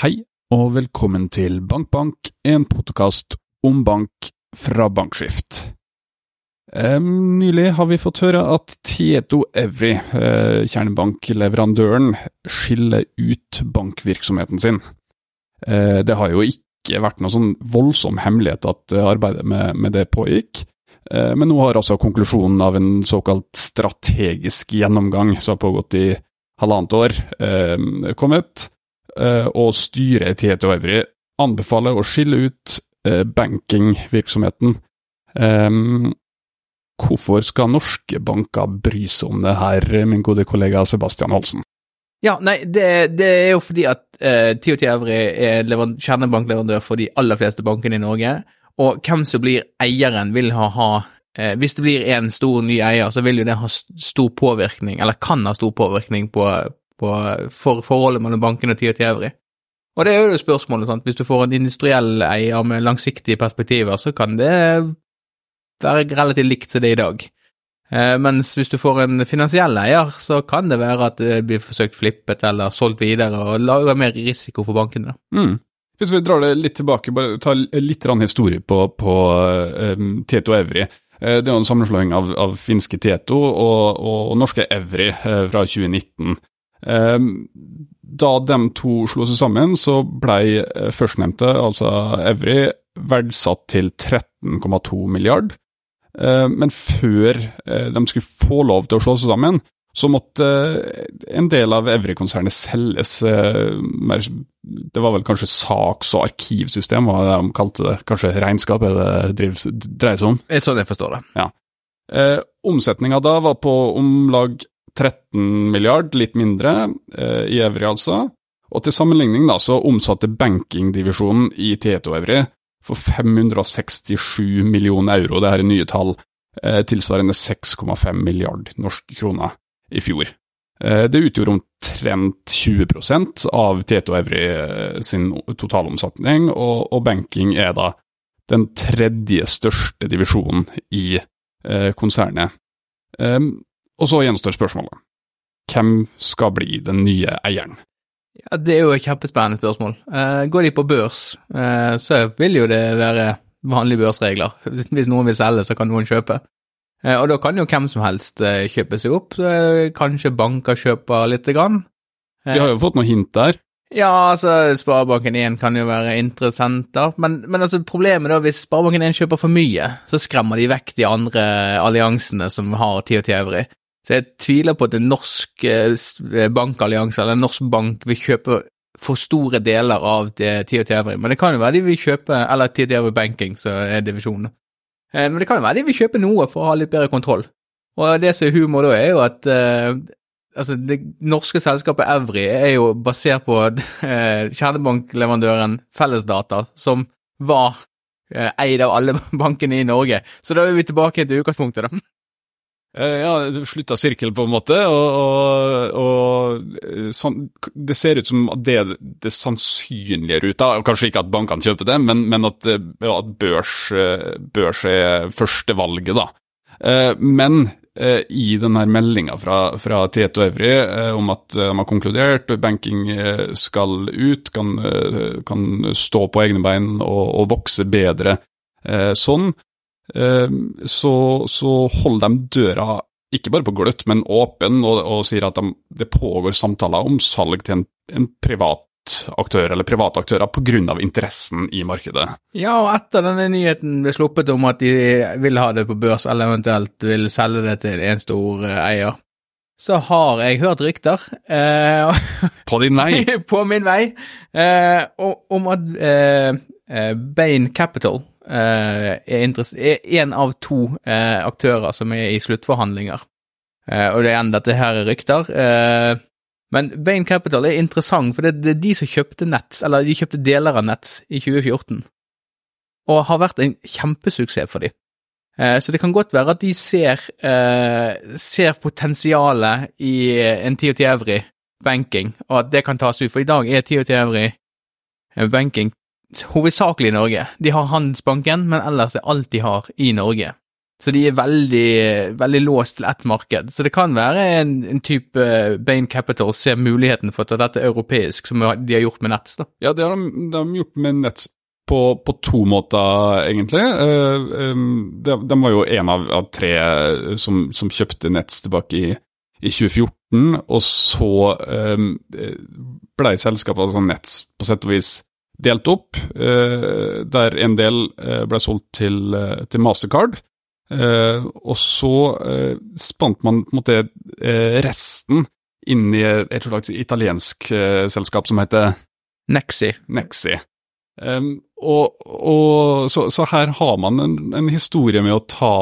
Hei og velkommen til BankBank, en podkast om bank fra Bankskift. Um, nylig har vi fått høre at Tieto Evry, uh, kjernebankleverandøren, skiller ut bankvirksomheten sin. Uh, det har jo ikke vært noe sånn voldsom hemmelighet at arbeidet med, med det pågikk, Uh, men nå har altså konklusjonen av en såkalt strategisk gjennomgang som har pågått i halvannet år, eh, kommet Eh, og styret i Tieto Evry anbefaler å skille ut eh, bankingvirksomheten. Um, hvorfor skal norske banker bry seg om det her, min gode kollega Sebastian Holsen? Ja, nei, det, det er jo fordi at eh, TOT Evry er kjernebankleverandør for de aller fleste bankene i Norge, og hvem som blir eieren vil ha, ha eh, Hvis det blir en stor ny eier, så vil jo det ha stor påvirkning, eller kan ha stor påvirkning på, på, for forholdet mellom bankene og TOT Evry. Og det er jo spørsmålet, sant. Hvis du får en industriell eier med langsiktige perspektiver, så kan det være relativt likt som det er i dag. Eh, mens hvis du får en finansiell eier, så kan det være at det blir forsøkt flippet eller solgt videre, og lager mer risiko for bankene. Mm. Hvis vi drar det litt tilbake, bare ta litt historie på, på um, Tieto Evry. Det er jo en sammenslåing av, av finske Tieto og, og, norske Evry fra 2019. Ehm, da de to slo seg sammen, så ble eh, førstnevnte, altså Evry, verdsatt til 13,2 milliard. Ehm, men før eh, de skulle få lov til å slå seg sammen, så måtte eh, en del av Evry-konsernet selges. Det var vel kanskje saks- og arkivsystem, hva de kalte det. Kanskje regnskap er det dreier seg om? Sånn jeg forstår det. Ja. Eh, Omsetninga da var på om lag 13 milliard, litt mindre, eh, i Evry altså. Og til sammenligning da, så omsatte bankingdivisjonen i Tieto Evry for 567 millioner euro, det her er nye tall, eh, tilsvarende 6,5 milliard norske kroner i fjor. Eh, det utgjorde omtrent 20% av Tieto Evry sin totalomsetning, og, og banking er da den tredje største divisjonen i konsernet. Um, og så gjenstår spørsmålet. Hvem skal bli den nye eieren? Ja, Det er jo et kjempespennende spørsmål. Uh, går de på børs, uh, så vil jo det være vanlige børsregler. Hvis noen vil selge, så kan noen kjøpe. Uh, og da kan jo hvem som helst kjøpe seg opp. kanskje banker kjøper lite grann. Vi har jo fått noen hint der. Ja, altså, Sparebanken1 kan jo være interessenter, men, men altså, problemet da, hvis Sparebanken1 kjøper for mye, så skremmer de vekk de andre alliansene som har tid og tjeveri. Så jeg tviler på at en norsk eh, bankallianse eller en norsk bank vil kjøpe for store deler av TOT Every, men det kan jo være de vil kjøpe Eller TOT Every Banking, så er divisjonen. Eh, men det kan jo være de vil kjøpe noe for å ha litt bedre kontroll. Og det som er humor da, er jo at uh, altså det norske selskapet Evry er jo basert på kjernebankleverandøren Fellesdata, som var eid av alle bankene i Norge. Så da er vi tilbake til utgangspunktet, da. Eh, ja, slutta sirkel, på en måte. Og, og, og eh, sånn, det ser ut som at det er det sannsynlige ruta. Kanskje ikke at bankene kjøper det, men, men at, ja, eh, at børs, børs, er førstevalget, da. Men i denne meldinga fra, fra Tieto Evry om at de har konkludert, banking skal ut, kan, kan stå på egne bein og, og vokse bedre sånn, så, så holder de døra ikke bare på gløtt, men åpen, og, og sier at de, det pågår samtaler om salg til en, en privat aktør eller private aktører pga. interessen i markedet. Ja, og etter denne nyheten ble sluppet om at de vil ha det på børs, eller eventuelt vil selge det til en stor eh, eier, så har jeg hørt rykter eh, På din vei? på min vei. Eh, om at eh, eh Bain Capital er, en av to eh, aktører som er i sluttforhandlinger. Eh, og det er igjen dette her er rykter. men Bain Capital er interessant, for det, er de som kjøpte Nets, eller de kjøpte deler av Nets i 2014, og har vært en kjempesuksess for dem. Så det kan godt være at de ser, ser potensialet i en TOT Evry banking, og at det kan tas ut. For i dag er TOT Evry banking hovedsakelig i Norge. De har Handelsbanken, men ellers er alt de har i Norge. Så de er veldig, veldig låst til ett marked. Så det kan være en, en type Bain Capital ser muligheten for at dette er europeisk, som de har gjort med Nets. da. Ja, det har de, de har gjort med Nets på, på to måter, egentlig. Um, de, de, var jo en av, av tre som, som, kjøpte Nets tilbake i, i 2014, og så ble selskapet, altså Nets, på sett og vis delt opp, uh, der en del ble solgt til, til Mastercard. Og så spant man på en måte resten inn i et slags italiensk selskap som heter Nexi. Nexi. Og, og så, så, her har man en, en, historie med å ta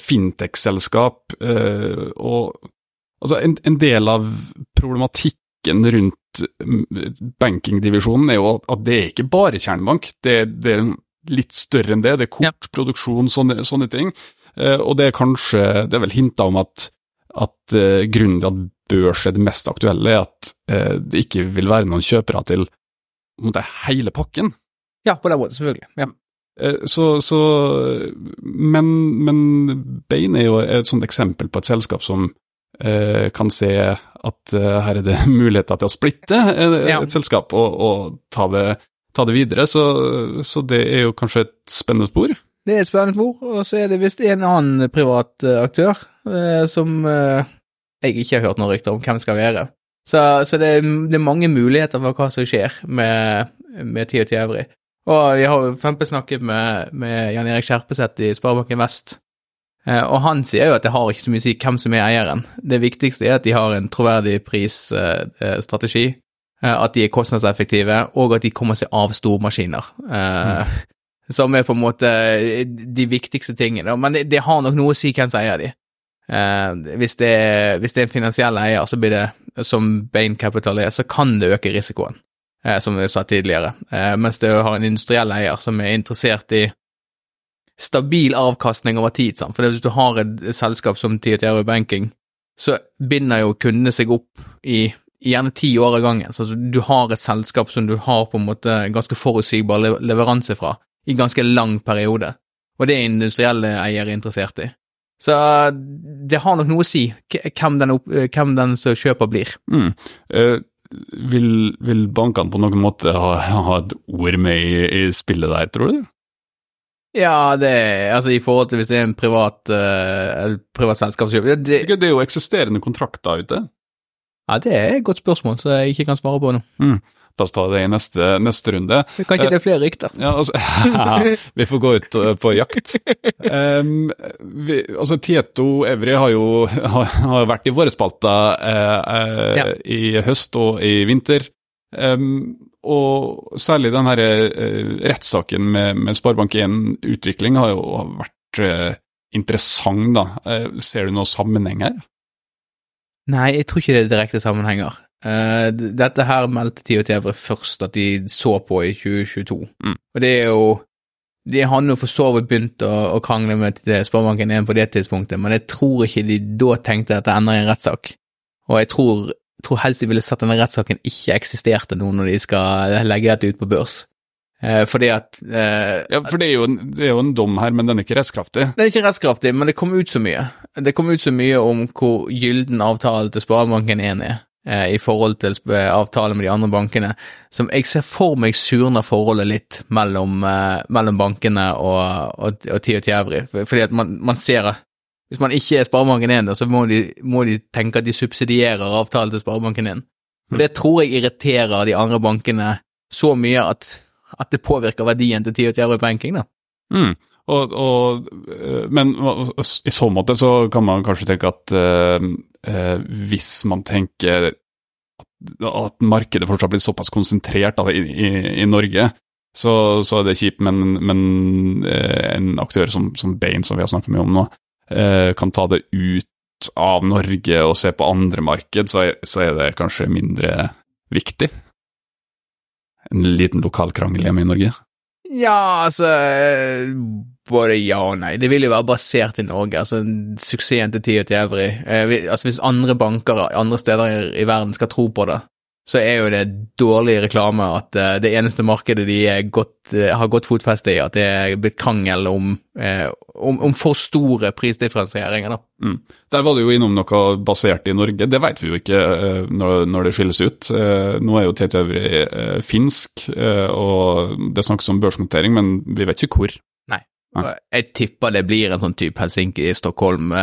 fintech-selskap og Altså, en, en, del av problematikken rundt mm, bankingdivisjonen er jo at det er ikke bare kjernebank. Det, det er litt større enn det. Det er kortproduksjon, sånne, sånne ting. Uh, og det er kanskje Det er vel hinta om at, at uh, grunnen til at børs er det mest aktuelle, er at uh, det ikke vil være noen kjøpere til måte, hele pakken. Ja, på den måten, selvfølgelig. Ja. Så, så men, men, Bain er jo et sånt eksempel på et selskap som kan se at her er det muligheter til å splitte et, ja. et selskap og, og ta det ta det videre, så, så, det er jo kanskje et spennende spor. Det er et spennende spor, og så er det visst en annen privat uh, aktør uh, som uh, jeg ikke har hørt noen rykter om hvem skal være. Så, så det, er, det, er, mange muligheter for hva som skjer med, med Tio Øvrig. Og jeg har jo snakket med, med Jan Erik Skjerpeseth i Sparebanken Vest, og han sier jo at det har ikke så mye å si hvem som er eieren. Det viktigste er at de har en troverdig prisstrategi, Eh, at de er kostnadseffektive, og at de kommer seg av stormaskiner. Mm. Som er på en måte de viktigste tingene. Men det, det har nok noe å si hvem som eier de. Hvis, det, hvis, det, er en finansiell eier, så blir det, som Bain Capital er, så kan det øke risikoen, som vi sa tidligere. mens det har en industriell eier som er interessert i stabil avkastning over tid. Sant? For hvis du har et selskap som TTR Banking, så binder jo kundene seg opp i gjerne ti år av gangen. Så du har et selskap som du har på en måte ganske forutsigbar leveranse fra i ganske lang periode, og det er industrielle eiere interessert i. Så det har nok noe å si hvem den, opp, hvem den som kjøper blir. Mm. Uh, vil, vil, bankene på noen måte ha, ha et ord med i, i, spillet der, tror du? Ja, det altså i forhold til hvis det er en privat, uh, privat selskapskjøp det, det, det er jo eksisterende kontrakter ute. Ja, Det er et godt spørsmål som jeg ikke kan svare på nå. Mm. La oss ta det i neste, neste runde. Kan ikke det er flere rykter? Ja, altså, vi får gå ut eh, på jakt. Um, vi, altså, Tieto Evry har jo har, har vært i våre spalter uh, ja. i høst og i vinter. Um, og særlig den her uh, rettssaken med, med Sparebank1 Utvikling har jo vært uh, interessant, da. ser du noen sammenheng her? Nei, jeg tror ikke det er direkte sammenhenger. Dette her meldte Tio Tevre først at de så på i 2022. Mm. Og det er jo De hadde jo for så vidt begynt å, å krangle med Sparebanken 1 på det tidspunktet, men jeg tror ikke de da tenkte at det ender i en rettssak. Og jeg tror, tror helst de ville sett denne rettssaken ikke eksisterte nå når de skal legge dette ut på børs. Eh, fordi at eh, Ja, for det er, jo, det er, jo, en dom her, men den er ikke rettskraftig? Den er ikke rettskraftig, men det kom ut så mye. Det kom ut så mye om hvor gylden avtalen til Sparebanken 1 er, eh, i forhold til avtalen med de andre bankene, som jeg ser for meg surner forholdet litt mellom, eh, mellom bankene og, og, og TOT Evry. Fordi at man, man ser at hvis man ikke er Sparebanken 1, så må de, må de tenke at de subsidierer avtalen til Sparebanken 1. Det tror jeg irriterer de andre bankene så mye at at det påvirker verdien til Tiot Euro Banking, da. Mm. Og, og, eh, men i så måte så kan man kanskje tenke at uh, hvis man tenker at markedet fortsatt blir såpass konsentrert da, i, i, i, Norge, så, så, er det kjipt, men, men uh, en aktør som, som Bain, som vi har snakket mye om nå, kan ta det ut av Norge og se på andre marked, så er, det kanskje mindre viktig en liten lokal krangel hjemme i Norge? Ja, altså Både ja og nei. Det vil jo være basert i Norge. altså Suksessen til Tio til Evry. Eh, altså Hvis andre banker andre steder i verden skal tro på det, så er jo det dårlig reklame at uh, det eneste markedet de godt, uh, har godt fotfeste i, at det er blitt krangel om, uh, om, om, for store prisdifferensieringer. Mm. Der var det jo innom noe basert i Norge, det vet vi jo ikke når, når, det skilles ut. Nå er jo TT Øvrig finsk, og det snakkes om børsnotering, men vi vet ikke hvor. Nei. Nei. Jeg tipper det blir en sånn type Helsinki, Stockholm,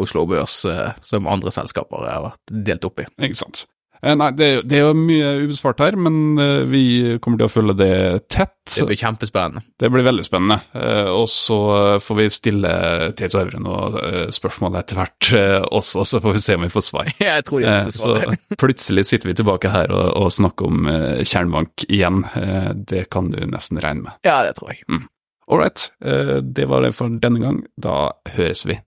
Oslo Børs, som andre selskaper har vært delt opp i. Ikke sant. Eh, nei, det, det, er jo mye ubesvart her, men eh, vi kommer til å følge det tett. Det blir kjempespennende. Det blir veldig spennende. Eh, og så får vi stille Tito Evre noen spørsmål etter hvert også, så får vi se om vi får svar. Jeg tror jeg får svar. Så plutselig sitter vi tilbake her og, og snakker om Kjernbank igjen. Det kan du nesten regne med. Ja, det tror jeg. Mm. All right, det var det for denne gang. Da høres vi.